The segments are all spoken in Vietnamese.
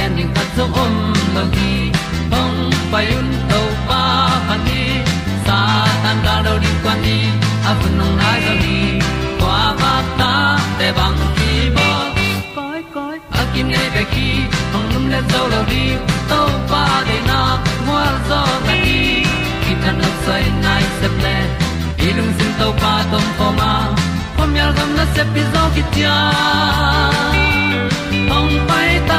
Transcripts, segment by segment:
pi zo gen ding zo om lo gi hong pai un to pa pa ni sa tan da do di kwan ni a bu nong nai zo ni kwa ba ta te bang ki bo koi koi a kim nei be ki hong lum le zo lo di to pa de na mo zo ta ni ki tan no sai nai se ple ilung sin to pa tom ko ma. Pom yal gam na se pi zo ki tia hong pai ta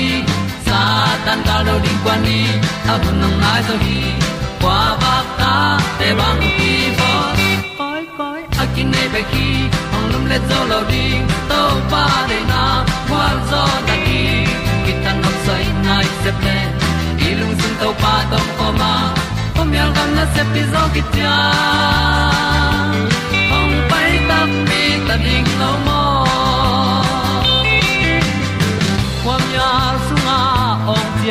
tan cao do đi qua đi, ta bu nang mai zo gi qua ba ta te bang ki bo koi koi a kin nei be ki ong lum le zo lo di to pa de na kwa zo ta ki ki tan nok sai nai se ple lung sun to pa tom ko ma. Pom yal gam na se pi zo ki tia ong pai ta mi ta ding lo mo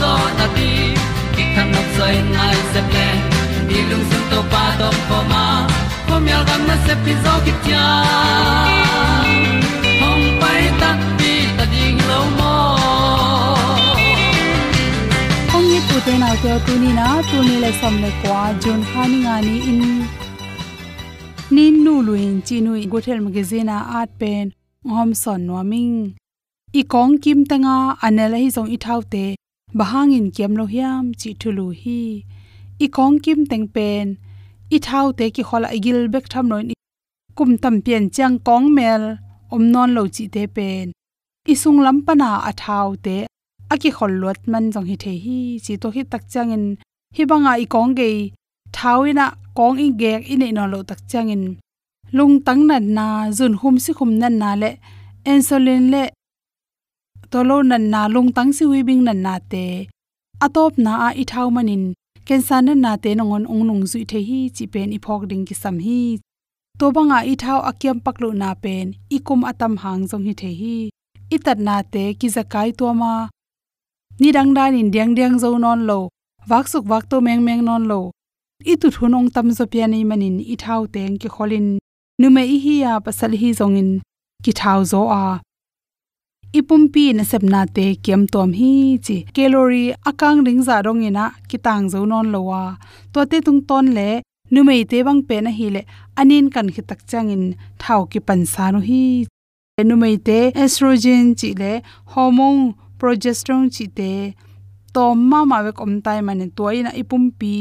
zo na ti ki kan nok sai nai se ple ni lung sun to pa to pa ma. Ko mi al gam na se pi zo ki tia hong pai ta ti ta ding lo mo ong ni pu te na te tu ni na tu ni le som le kwa jun ha ni nga ni in nin nu lu hin chi nu gothel magazine art pen hom son no ming i kong kim tanga anela hi zong i thau te bahangin kem lo hiam, chi thulu hi. I kong kim teng pen, i thau te ki khola igil bek tham noin kum tam pian chang kong mel, om non lo chi te pen. I sung lam pana a thau te aki khol lot man jong hi the hi. Chi to hi tak changin hi banga i kong ge thawina kong i gek i nei no lo tak changin lung tang nan na jun hum si khum nan na le insulin le tolo nan na lung tang si wi bing nan na te. Atop na a i thau manin, cancer nan na te nongon ong nung zui the hi chi pen i phok ding ki sam hi. To banga i thau akyam paklu na pen i kum atam hang jong hi the hi. I tat na te ki zakai to ma. Ni dang dan in diang diang zo non lo wak suk wak to meng meng non lo. I tu thunong tam zo pya nei manin i thau teng ki kholin. Nu me i hi ya pasal hi zongin, ki thau zo a ipumpi na sepna te kem tom hi chi calorie akang ring za rong ina kitang zo non lowa. To te tung ton le, numei te bang pe na hi le anin kan khi tak changin thau ki pan sa no hi numei te estrogen chi le hormone progesterone chi te tom ma ma we kom tai man to ina ipumpi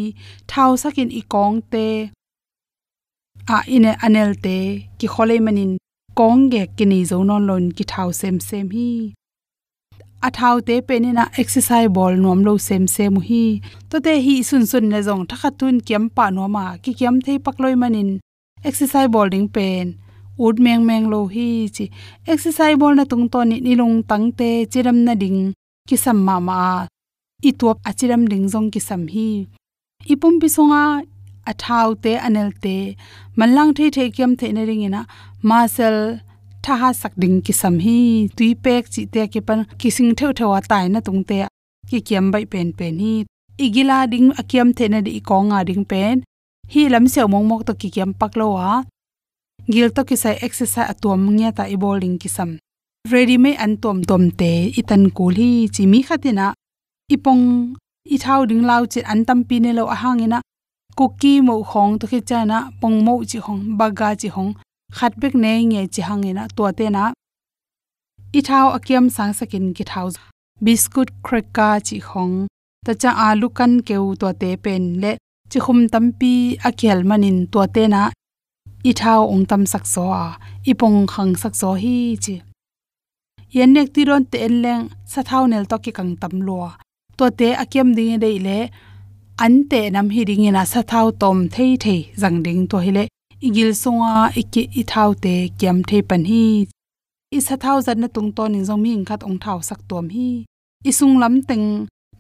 thau sakin i kong te. A ine anel te ki kholei manin kong ge kini zo non lon ki thau sem sem hi. A thau te na exercise ball nom lo sem sem hi. To te hi sun sun le zong thakha tun kiam pa no ma ki kiam thei pakloi manin. Exercise ball ding pen. Ut meng meng lo hi chi. Exercise ball na tung to ni nilung tang te chiram na ding ki sam ma ma. I tuap achiram ding zong ki sam hi. Ipum pisonga athau te anel te. Manlang thei thei kyam the na ring ina masel tha ha sak ding ki sam hi. Tui pek chi te ki pan kising theu thewa tai na tung te ki kyam bai pen pen hi. Igila ding akyam the na di ko nga ding pen. Hi lam se mong mok to ki kyam pak lo wa gil to ki sai exercise atom nge ta i bowling ki sam ready me an tom tom te itan kul hi chi mi khatina. Ipong i thau ding lau chi an tam pi ne lo ahangina cookie mo khong to khi chana pong mo chi khong baga chi khong khat bek ne nge chi hangena to te na i thau akiam sang sakin ki thau biscuit cracker chi khong ta cha alu kan keu to te pen le chi khum tampi akhel manin to te na i thau ong tam sak so a. I pong khang sak so hi chi. Yen nek ti ron te leng. Sa thau nel to ki kang tam lo to te akiam ding dei le ante nam hi ring ina sa thau tom thei thei jang ding to hile igil songa iki i thau te kyam thei pan hi. I sa thau zat na tung ton in zong mi khat ong thau sak tom hi. I sung lam teng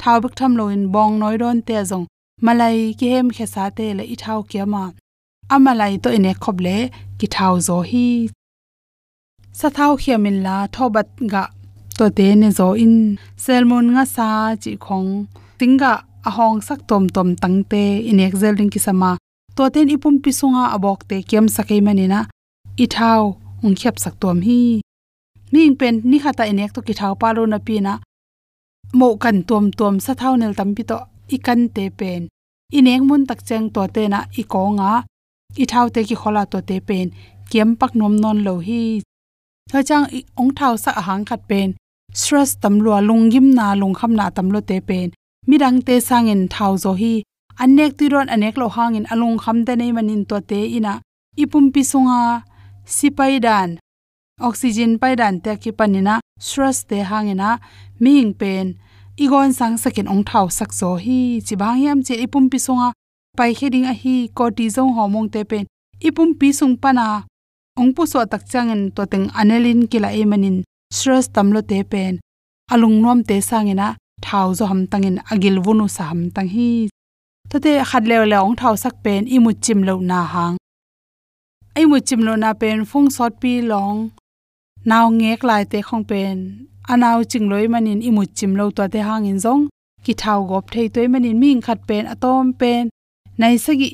thau bek tham loin bong noi ron te zong. Malai ki hem khe sa te le i thau kiama amalai to ine khoble ki thau zo hi. Sa thau khiamin la thobat ga to te ne zo in. Selmon nga sa chi khong. Tinga ahong sak tom tom tangte in excel ring ki sama to ten ipum pisunga abok te kem sakai manina. Ithau ung khep sak tom hi. Ning pen, ni khata inek to ki thau palo na pi na mo kan tom tom sa thau nel tam pi to ikan te pen. Inek mun tak cheng to te na i ko nga i thau te ki khola to te pen. Kem pak nom non lo hi. Tho chang ong thau sa ahang khat pen. Stress tam lo lungim na lung kham na tam lo te pen mirang te sangin thau zo hi. Anek ti ron anek lo hangin alung kham de nei manin to te ina. Ipum pi sunga sipai dan oxygen pai dan te ki panina, stress te hangina, ming pen. Igon sang sakin ong thau sak zo hi. Chibang yam che ipum pi sunga pai heding a hi cortisol hormone te pen. Ipum pi sung pana, ong pu so tak changin to teng anelin kila e manin stress tamlo te pen. Alung nom te sangina thau zo ham tangin agil vunu sa ham tang hi tate khat lew le ong thau sak pen i mu chim lo na hang. Ai mu chim lo na pen phong sot pi long. Naw ngek lai te khong pen. Anaw ching loi manin i mu chim lo to te hang in zong. Ki thau gop thei toy manin ming khat pen atom pen. Nai sagi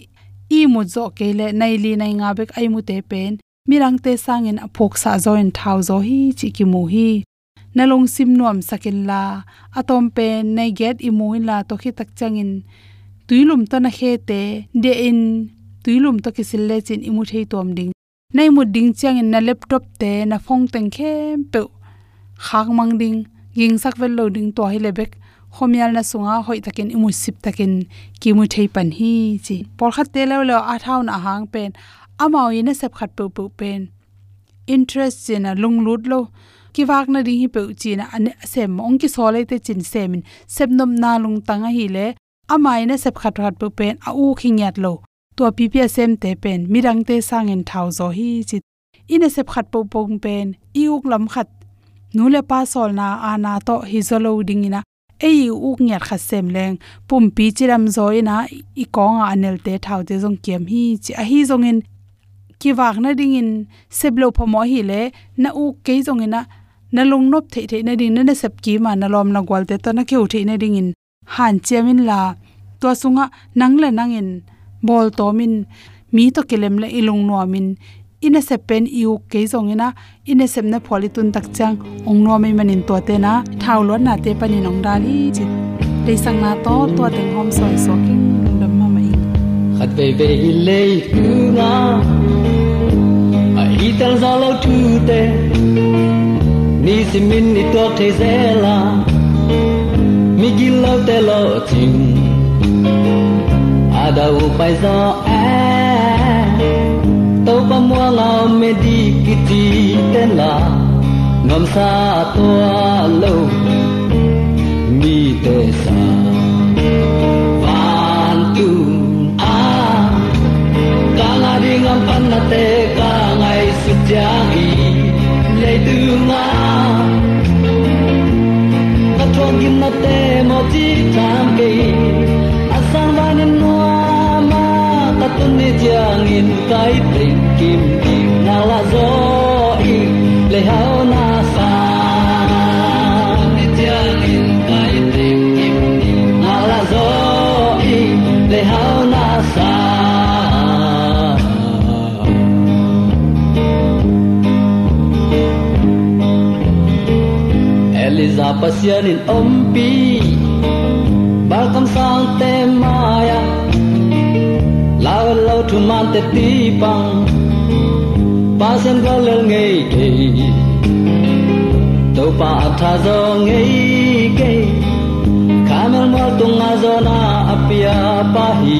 i mu zo ke le nai li nai nga bek ai mu te pen. Mirang te sangin aphok sa zo in thau zo hi chi ki mu hi nalong sim nuam sakin la atom pen nei get i la to khi tak changin. Tuilum to na he te de in tuilum to ki sil le chin imu thei tom ding. Nei mu ding changin na laptop te, na phong teng khem pe khak mang ding, ging sak vel lo ding to hi lebek khomial na sunga hoi takin imu sip takin ki mu thei pan hi chi. Por khat te lo lo a thau na hang pen. Amao ina sep khat pu pu pen. Interest in a lung lut lo ki wak na ri hi pe chi na an sem ong ki so le te chin semin sep nom na lung tanga hi le amai na sep khat khat pe pen a u khingyat lo. To sem te pen, mirang te sangin thau zo hi chi. Ina sep khat po pong pen, i uk lam khat. Nu le pa sol na ana to hi zo lo ding ina. Ei uk nyat kha sem leng. Pum pi chiram zo ina, i konga anel te thau te jong kem hi chi. A hi jong in ki wak na ding in seblo phomo hi le, na u ke jong ina na lung nop thei thei na ding na na sep ki ma na lom na gwal te to na kheu thei na ding in. Han chemin la to sunga nang le nang in. Bol to min mi to kelem le ilung no min ina se pen iu ke zong ina ina sem na pholi tun tak chang ong no mai manin to te na, thau lo na te pani nong dali chi te sang na to to teng hom soi so king dam ma mai. Khát ve về le tu nga ai tal za lo tu te ni si min ni to te zela mi gi lo te lo ting. Ada u pai zo a to pa mo la me di ki ti te la. Nom sa to lo, mi te sa. Van tu a, ka la di ngam pan na te ka ngai su ja i le tu nga ka thong na te mo ti tam ke asan van no ma ta tu ni jang in kai te kim kim. Na la zo i le hao na pasianin ompi, Balkam sang te maya. Lao lâu thu man te ti pang Pasen ga le ngei te To pa tha zo ngei ke Kamel mo tung a zo na apia pa hi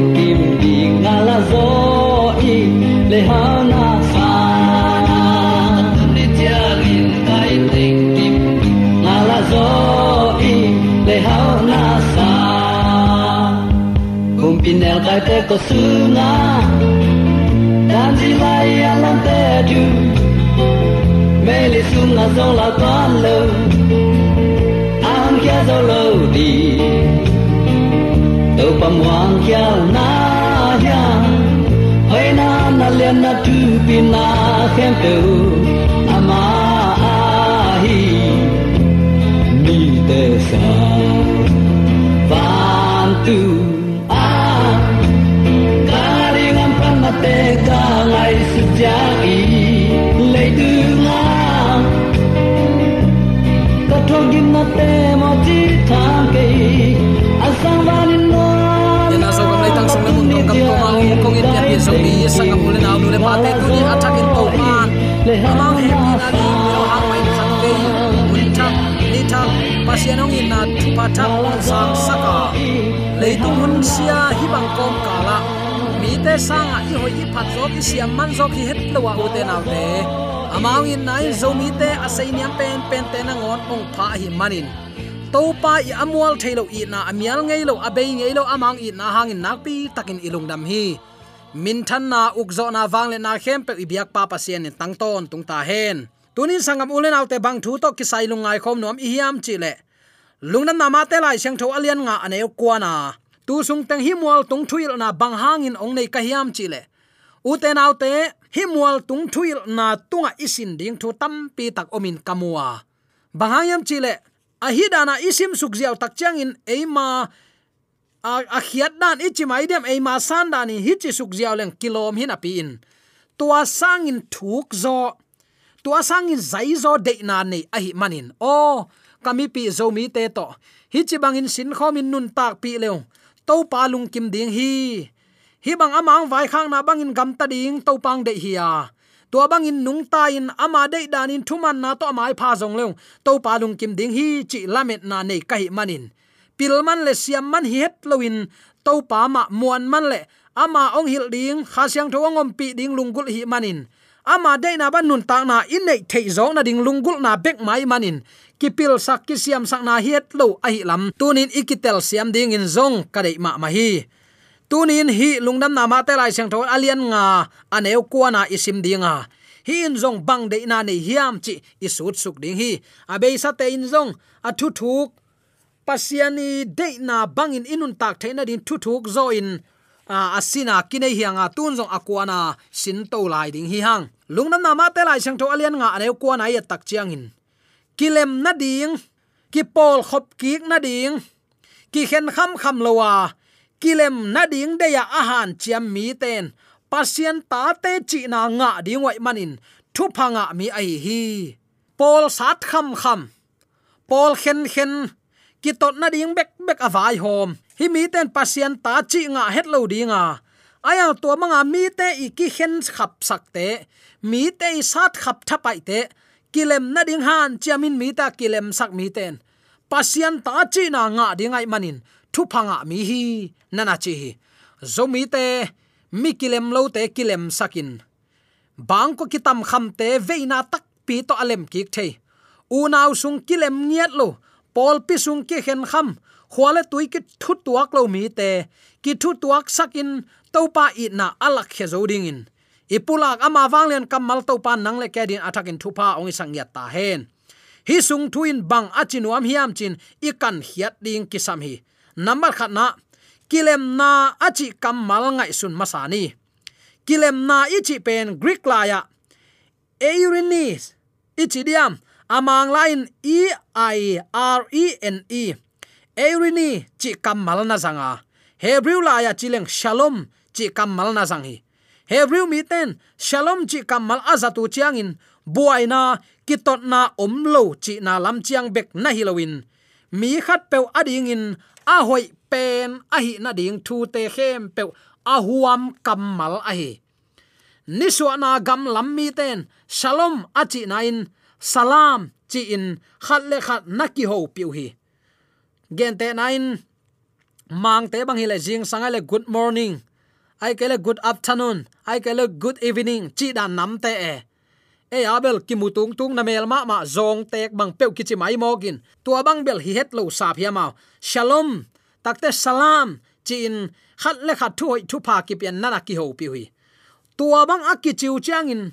tai te ko su na dan di lai a lam te du. Me le su na zo la tan lo an kia zo lo di. To pam wang kia na ya hoi na na le na tu pi na khem tu ama hi mi te sa. Van tu mi sang kam le na le pa te tu ni attack in to man amang he ni na ni lo hang mai khat ke mun thak ni thak pasianong in na thu pa thak sang saka leitung hun sia hi bang kom kala mi te sanga i hoi i phat zo ki siam man zo ki het lo wa u te nau te amang in nai zomi te asai niam pen pen te na ngon ong pha hi manin. Topa i amwal thailo i na amial ngei lo abei ngei lo amang i na hangin nakpi, takin ilung dam hi. Min than na ukzo na wangle na khem pe ibyak pa pasien tang tangton tung ta hen. Tunin sangam ulen autte bang thu to ki sai lungai khom nom i hiam chi le. Lungnam na ma te lai sang tho alian nga aneu kwana tu sung teng hi mual tung thuil na bang hangin ong nei ka hiam chi le. U te himwal tung thuil na tunga isin ding thu tam pi tak omin kamua. Bangayam chile, ahidana isim sukziaw tak chang in eima, a a khiat dan ichi mai dem eima san dani hichi hi leng kilom hina pi in. Tua sang in thuk zo, tua sang in zai zo de na nei ahi manin. O, kami pi zo mi te to. Hichi bangin sin khomin nun tak pi leo. To pa lung kim ding hi hi bang amang vai khang na bangin gam ta ding to pang de hiya tua bangin nung ta in ama de danin thuman na to mai pha jong leung to pa lung kim ding hi chi lamet na nei kai manin. Pilman le siam man hi het loin to pa ma muan man le ama ong hil ding, kha siang tho ngom pi ding lungul hi manin. Ama de na ban nun ta na in nei thei zo na ding lungul na bek mai manin. Kipil sak ki siam sak na hiet lo a hi lam. Tunin ikitel siam ding in zong ka dei ma ma hi tunin hi lungdam na ma te lai sang thol alian nga aneu kuana isim dinga. Hi in zong bang de na nei hiam chi isut suk ding hi. Abei sa te in zong, a thu thuk. Pasiani de na bangin inun tak theina din thu thuk zo in. A asina kinai hianga tun zong akuana sin to lai ding hi hang. Lungnam na ma te lai sang tho alian nga ane kwa na ya tak chiang in. Kilem na ding, ki pol khop ki na ding, ki khen kham kham lowa kilem na ding de ya ahan chiam mi ten. Pasien ta te chi na nga di ngoi manin. Thu phanga mi ai hi. Pol sat kham kham. Pol khen khen. Ki tot na ding bek bek avai hom. Hi mi ten pasien ta chi nga het lo dinga aya to manga mi te i ki khen khap sak te. Mi te i sat khap thapai te. Kilem na ding han chiamin mi ta kilem sak mi ten. Pasien ta chi na nga dingai manin thu phanga mi hi nana chi hi zomi te mi kilem lo te kilem sakin. Bang ko kitam kham te veina tak pi to alem ki the u nau sung kilem nghiat lo pol pi sung ki khen kham. Khwale tui ki thu tuak lo mi te. Ki thu tuak sakin topa i na alak he zo ding in. Ipulak ama wanglen kamal topa nang le kedin atakin thupa ong sang yat ta hen. Hi sung thuin bang achinuam hiam chin ikan hiat ding kisam hi number khat na, kilem na achi kamal ngai sun masani kilem na ichi pen greek la ya. Eurinis ichi diam, amang lain e i r e n e. Eurini chi kamal na zanga hebrew la ya chileng shalom, chi kamal na zang hi. Hebrew mi ten, shalom chi kamal azatu chiangin buaina kitot na omlo chi na lam chiang bek na hilowin mi khat pe ading in, a hoi pen a hi na ding thu te khem pe a huam kamal a hi. Niswa na gam lam mi ten, shalom achi na in, salam chi in, khat le khat na ki ho piu hi. Gen te na in, mang te bang hi le jing sang le good morning. Ai kele good afternoon, ai kele good evening, chi dan nam te e e abel ki mutung tung tung na mel ma ma zong tek bang pe ki chi mai mogin. Tua bang bel hi het lo sa phia ma shalom. Takte salam. Chi in khat le khat thu hoi thu pa ki pian nana ki ho pi hui. Tua bang aki chiu chang in,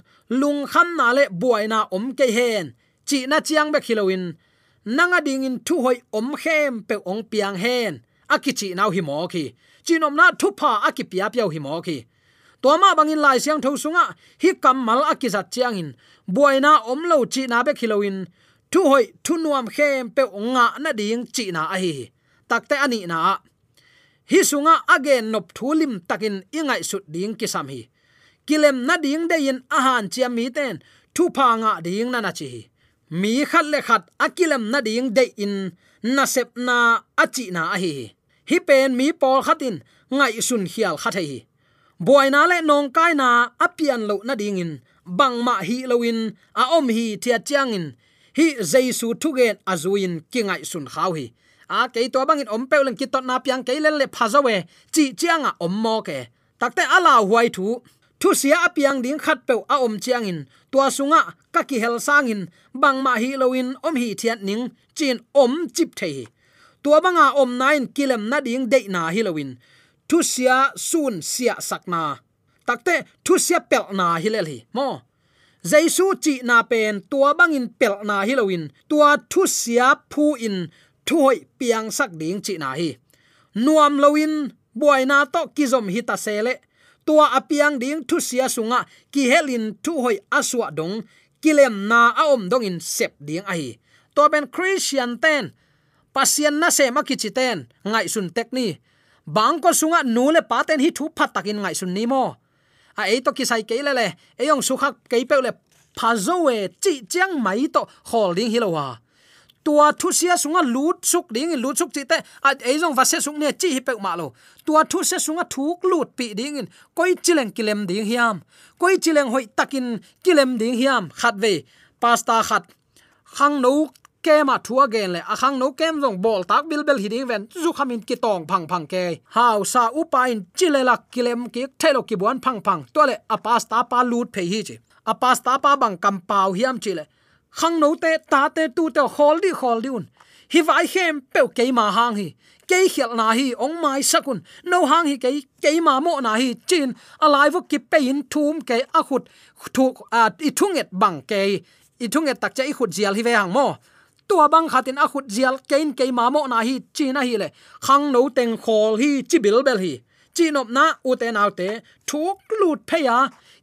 lung kham na le buai na om ke hen. Chi na chiang be khiloin nanga ding in thu hoi om khem pe ong piang hen. Aki chi nau hi mo ki. Chinom na thu pa aki pia pia hi mo ki to ma bangin lai siang tho sunga, hi kamal akizat chiang in buaina omlo chi na be khiloin thu hoi, thu nuam khem pe nga na ding chi na a hi. Takte ani na. Hi sunga again nop thulim takin ingai sut ding kisam hi. Kilem na ding de in ahan chiam mi ten, thu pa nga ding na na chi mi khat le khat akilem na ding de in, na sep na achi na a hi. Hi pen mi pol khatin, ngai sun hial khat hi boina le nong kai na apian lo na ding in. Bang ma hi loin a om hi thia chiang in. Hi jesu thugen azuin kingai sun khaw hi. A ke to bang in om pe len ki tot na piang ke le le phazawe, chi chiang a om mo ke. Takte ala huai thu thu sia apiang ding khat pe a om chiang in. Tua sunga ka ki hel sang in. Bang ma hi loin om hi thiat ning, chin om chip thei tua banga om nine kilem na ding de na hi loin thu sia sun sia sakna. Takte thu sia pel na hilel hi mo. Jaisu chi na pen tua bangin pel na hilowin. Tua thu sia phu in thu hoi piang sak ding chi na hi. Nuam loin buaina to kizom hi ta sele tua apiang ding thu sia sunga ki helin thu hoi aswa dong kilem na aom dong in sep ding ai, to ben christian ten. Pasien na se makichi ten. Ngai sun tek ni bang ko sunga nule paten hi thu phat takin ngai sun ni mo. A ei to kisai ke le le, eyong sukhak ke pe le phazo we chi chiang mai to holding hilowa tua thu sia sunga lut suk ding, lut suk chi te, a ei jong va se sung ne chi hi pe ma lo. Tua thu se sunga thuk lut pi ding in koi chileng kilem ding hiam. Koi chileng hoi takin kilem ding hiam, khat ve. Pasta khat, khang no kem à, thua gen le akhang à, no kem jong bol tak bil bel hiding ven zu khamin ki tong phang phang ke haw sa upain chilela kilem ki thelo ki buan phang phang to le pasta pa lut phe hi chi apas pasta à, pa bang kam pau hiam chile khang no te ta te tu te hol di hol di un. Hi vai hem pe ke ma hang hi ke khial na hi ong mai sakun no hang hi ke ke ma mo na hi chin. Alive ki pe in thum ke a khut thu a i thunget bang ke i thunget tak cha i khut jial hi ve hang mo tua bang khatin a khut zial kein ke ma mo na hi china hi le. Khang no teng khol hi, chi bil bel hi. Chi nop na, u te nau te, thuk lut phe ya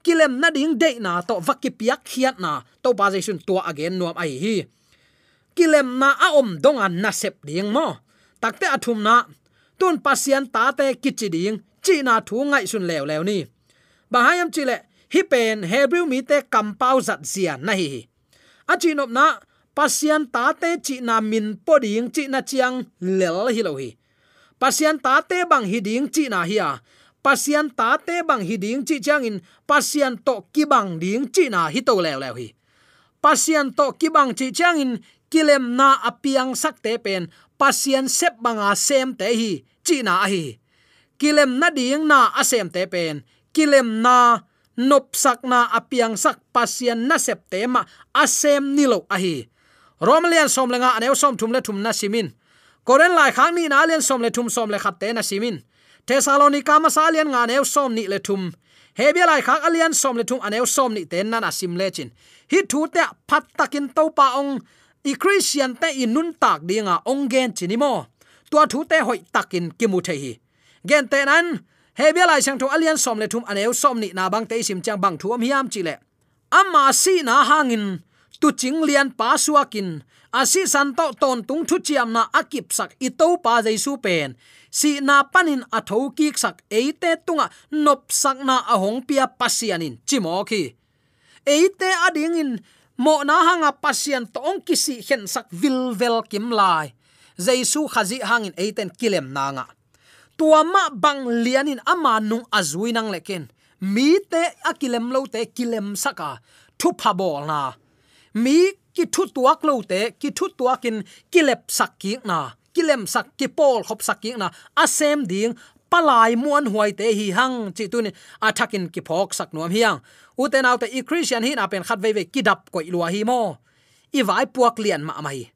kilem na ding de na, to vaki piak khiat na. To ba jaisun tua again nuam ai hi. Kilem na a om dong an na sep ding mo. Takte athum na. Tun pasian ta te kichi ding. Chi na thu ngai sun lew lew ni. Bahayam chile hi pen hebrew mi te kampau zat zia na hi. A chi nop na pasian ta te chi na min po ding chi na chiang lel hi lo hi. Pasian ta te bang hi ding chi na hi a. Pasian ta te bang hi ding chi chang in. Pasian to ki bang ding chi na hi to lew lew hi. Pasian to ki bang chi chang in kilem na apiang sak te pen. Pasian sep banga sem te hi, chi na hi. Kilem na ding na asem te pen. Kilem na nop sak na apiang sak pasian na sep te ma asem nilo a romlian romalian som lenga anew som thum le thum na simin. Koren lai khang ni na lian som le thum som le khat te na simin. Thessalonica ma salian nga aneu som ni le thum. Hebia lai khang alian som le thum aneu som ni ten na na sim le chin. Hi thu te phat takin to pa ong. I christian te in nun tak dinga ong gen chinimo. Tua thu te hoi takin kimu the hi. Gen te nan, hebia lai sang tho alian som le thum aneu som ni na bang te sim chang bang thu am hiam chile. Amma si na hangin tu ching lian pa suakin asi san to ton tung thu chiam na akip sak i to pa jaisu pen. Si na panin a tho ki sak eite tunga nop sak na a hong pia pasianin. Chimo khi. Eite ading in. Mo na hanga pasian to ong kisi hen sak vil vel kim lai. Jaisu khazi hangin eiten kilem nanga tuama bang lianin ama nung azuinang leken mi te akilem lo te kilem saka. Thu phabol na mi ki thu tuak lo te, ki thu tuakin kilep sak ki na kilem sak, ki pol khop sak ki na. Asem ding, palai muan huai te hi hang, chi tu ni athakin ki phok sak nuam hiang uten autte i christian hi apen khat ve ve kidap ko ilwa hi mo. I vai puak lian ma mai.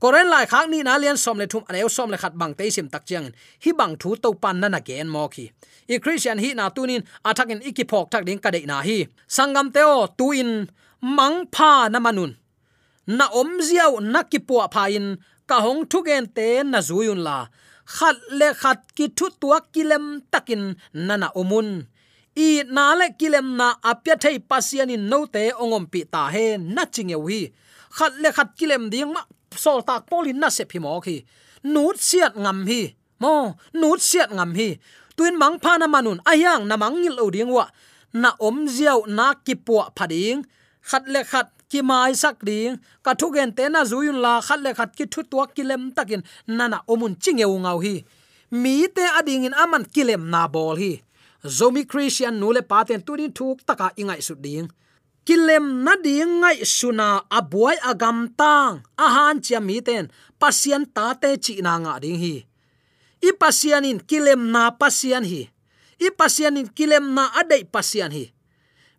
Koren lai khak ni na lian som le thum aneu som le khat bang te sim tak chiang. Hi bang thu to pan na na gen mo khi. I christian hi na tunin athakin ikiphok thak ding ka dei na hi. Sangam teo tuin mang pha na manun. Na om ziau na ki pu pha in, ka hong thu gen te na zuyun la. Khat le khat ki thu tua kilem takin na omun. I na le kilem na apya thei pasian in no te ongom pi ta he na chinge wi khat le khat kilem ding ma sol tak polin na se phi mo khi. Nut siat ngam hi. Mo, nut siat ngam hi. Tuin mang pha na manun ayang na mang ngil oding wa. Na om ziau na ki pu phading khat le khat ki mai sak ding ka thu gen te na zuyun la khat le khat ki thu tua kilem takin nana omun chingeu ngau hi. Mi te ading in aman kilem na bol hi. Zomi christian nule paten tunin thuk taka ingai su ding kilem na ding ngai suna abuai agam tang. Ahan chia mi ten pasian ta te chi na nga ding hi. I pasianin kilem na pasian hi. I pasianin kilem na adai pasian hi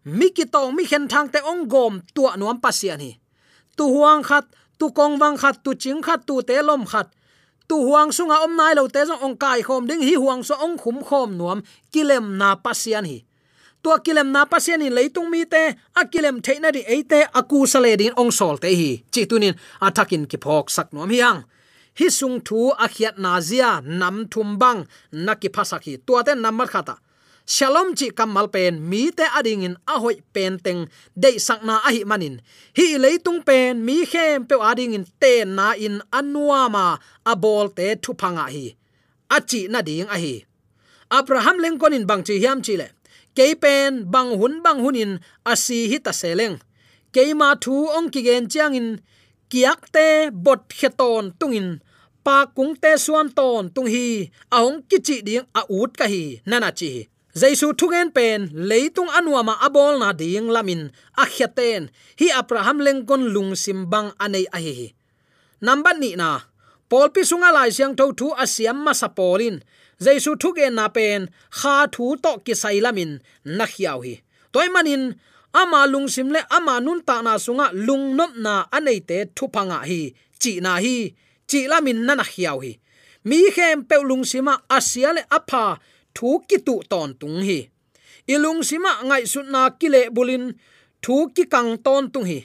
mi ki to, mi khen thang te ong gom tua nuam pasian hi. Tu huang khat, tu kong wang khat, tu ching khat, tu te lom khat. Tu huang sunga om nai lo te ong kai khom ding, hi huang so ong khum khom nuam, kilem na pasian hi. Tua kilem na pasian in leitung mi te akilem theina di eite aku sale din ong sol te hi. Chi tunin athakin ki phok sak nuam hiang hi sung thu akhiat na zia, nam thum bang naki phasaki tua te namar khata shalom chi kamal pen, mi te ading in ahoi pen teng de sakna ahi manin. Hi leitung pen, mi khem pe ading in te na in anuama abol te thu phanga hi achi na ding ahi abraham lincoln in bang chi hiam chi le. Ke pen, bang hun bang hunin asi hi ta seleng ke ma thu ong ki gen chiang in, kiak te bot kheton tungin pa kung te suan ton tung hi aong kichi ding a ut ka hi, nana chi jaisu thugen pen, leitung anuama abol na ding lamin, a hi abraham lengkon lung simbang anei a hi number ni na, Paul pi sunga lai siang tho thu asiam ma sapolin jaisu thugen na pen, kha thu to ki sailamin na khiaw hi. Toy manin, ama lung sim le ama nun ta na sunga lung nop na anei te thu phanga hi. Chi na hi, chi lamin na hiao hi. Mi khem pe lung sima asiale apha thu ki tu ton tung hi ilung sima ngai sut na kile bulin thu ki kang ton tung hi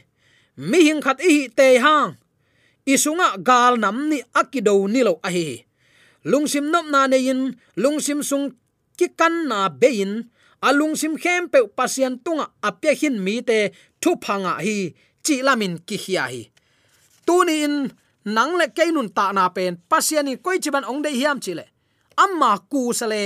mi hing khat hi te hang isunga gal nam ni akido ni lo a hi lungsim nop na ne in lungsim sung ki kan na bein alung sim khem pe pasian tunga apya hin mi te thu phanga hi chi lamin ki hi hi tuni in nang le ke nun ta na pen pasian ni koi chiban ong de hiam chile amma ku sale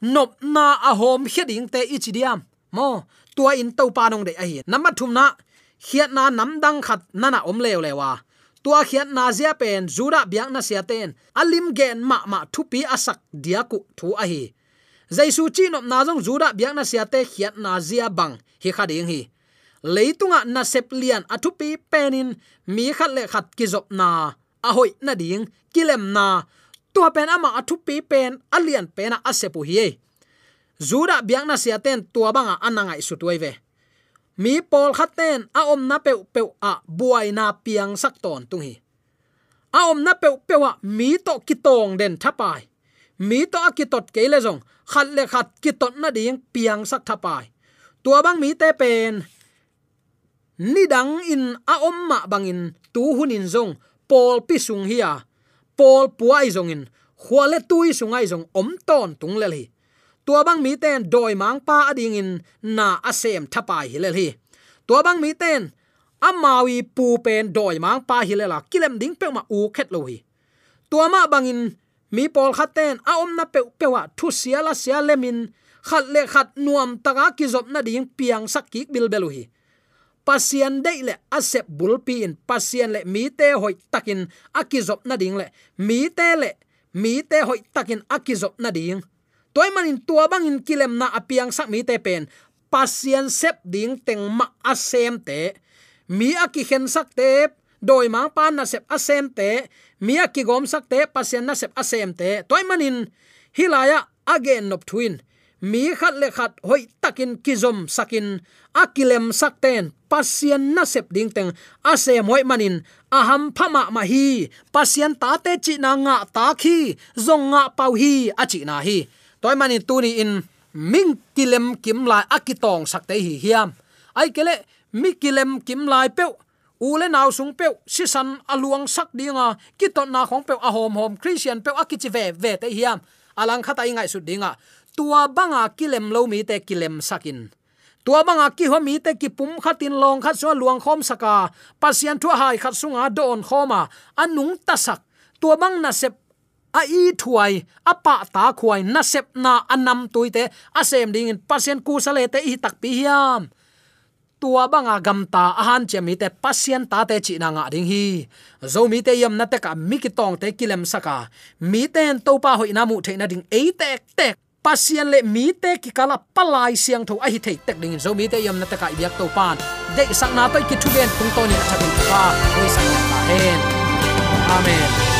nop na a hom heding te ichidiam mo, tua in to pa nong de a hi. Namat thum na. Khi na nam dang khat na om lew lewa. Tua khiat na zia pen zura biak na sia ten. Alim gen ma ma thupi asak diaku thu a hi. Jaisu chi nop na jong zura biak na sia te khiat na zia bang. Hi kha ding hi. Leitunga na sep lian athupi penin. Mi khat le khat ki zop na. A hoi na ding. Kilem na tua pen ama athupi pen, alian pena asepu hi zura biang na sia ten tua banga ananga isu tuai ve mi pol khaten, a om na pe pe a buai na piang sak ton tung hi a om na pe pe wa mi to ki tong den thapai. Mi to akitot ke le jong khat le khat ki tot na ding piang sak thapai. Tua bang mi te pen. Ni dang in a om ma bangin tu hunin zong pol pi sung hiya pol puai zong in khwale tui sungai zong om ton tung le hi tua bang mi ten doi mang pa ading in na asem thapai hilel hi tua bang mi ten amawi pu pen doi mang pa hilela kilem ding pe ma u khet lo hi tua ma bangin, mi pol khaten a om na pe, pewa thu sia la sia lemin khat le khat nuam taka ki zop na ding piang sak ki bil belu hi pasian dei le asep bulpi in pasian le, mi te hoi takin akizop na ding le. Mi te le, mi te hoi takin akizop na ding. Toy manin tua bangin kilem na apiang sak mi te pen. Pasian sep ding teng ma asem te. Mi aki khen sak te, doi mang pan na sep asem te. Mi aki gom sak te, pasian na sep asem te. Toy manin hilaya again nop twin mi khat le khat, hoi takin kizom sakin, akilem sakten, pasien na sep ding teng ase moi manin, aham phama ma hi, pasien ta te chi na nga ta khi, zong nga pau hi, achi na hi. Toy tu này in, ming kilem kim lai akitong sakte hi hiam. Ai kele mi kilem kim lai pe ule naw sung pe si san aluang sak dinga, kiton na khong pe a hom hom christian pe akichi ve ve te hiam. Alang khata ingai su dinga tua banga kilem lo mi te kilem sakin. Tua banga ki ho mi te ki pum khatin long khat so luang khom saka. Pasian thu hai khat sunga don khoma. Anung tasak tua bang na sep a i thuai, a pa ta khuai, na sep na anam tuite a sem ding in pasien ku sale te i tak pi hiam. Tua banga gamta ahan chemi te pasien ta te chi na nga ding hi. Zo mi te yam na te ka mi ki tong te kilem saka. Mi ten to pa hoi na mu the na ding e tek tek pasian le mi te ki kala palai siang tho a hi thei tek ding zo mi te yam na ta kai biak to pan. De sang na to ki thu ben tung to ni a thakin pa oi sang ya hen. Amen.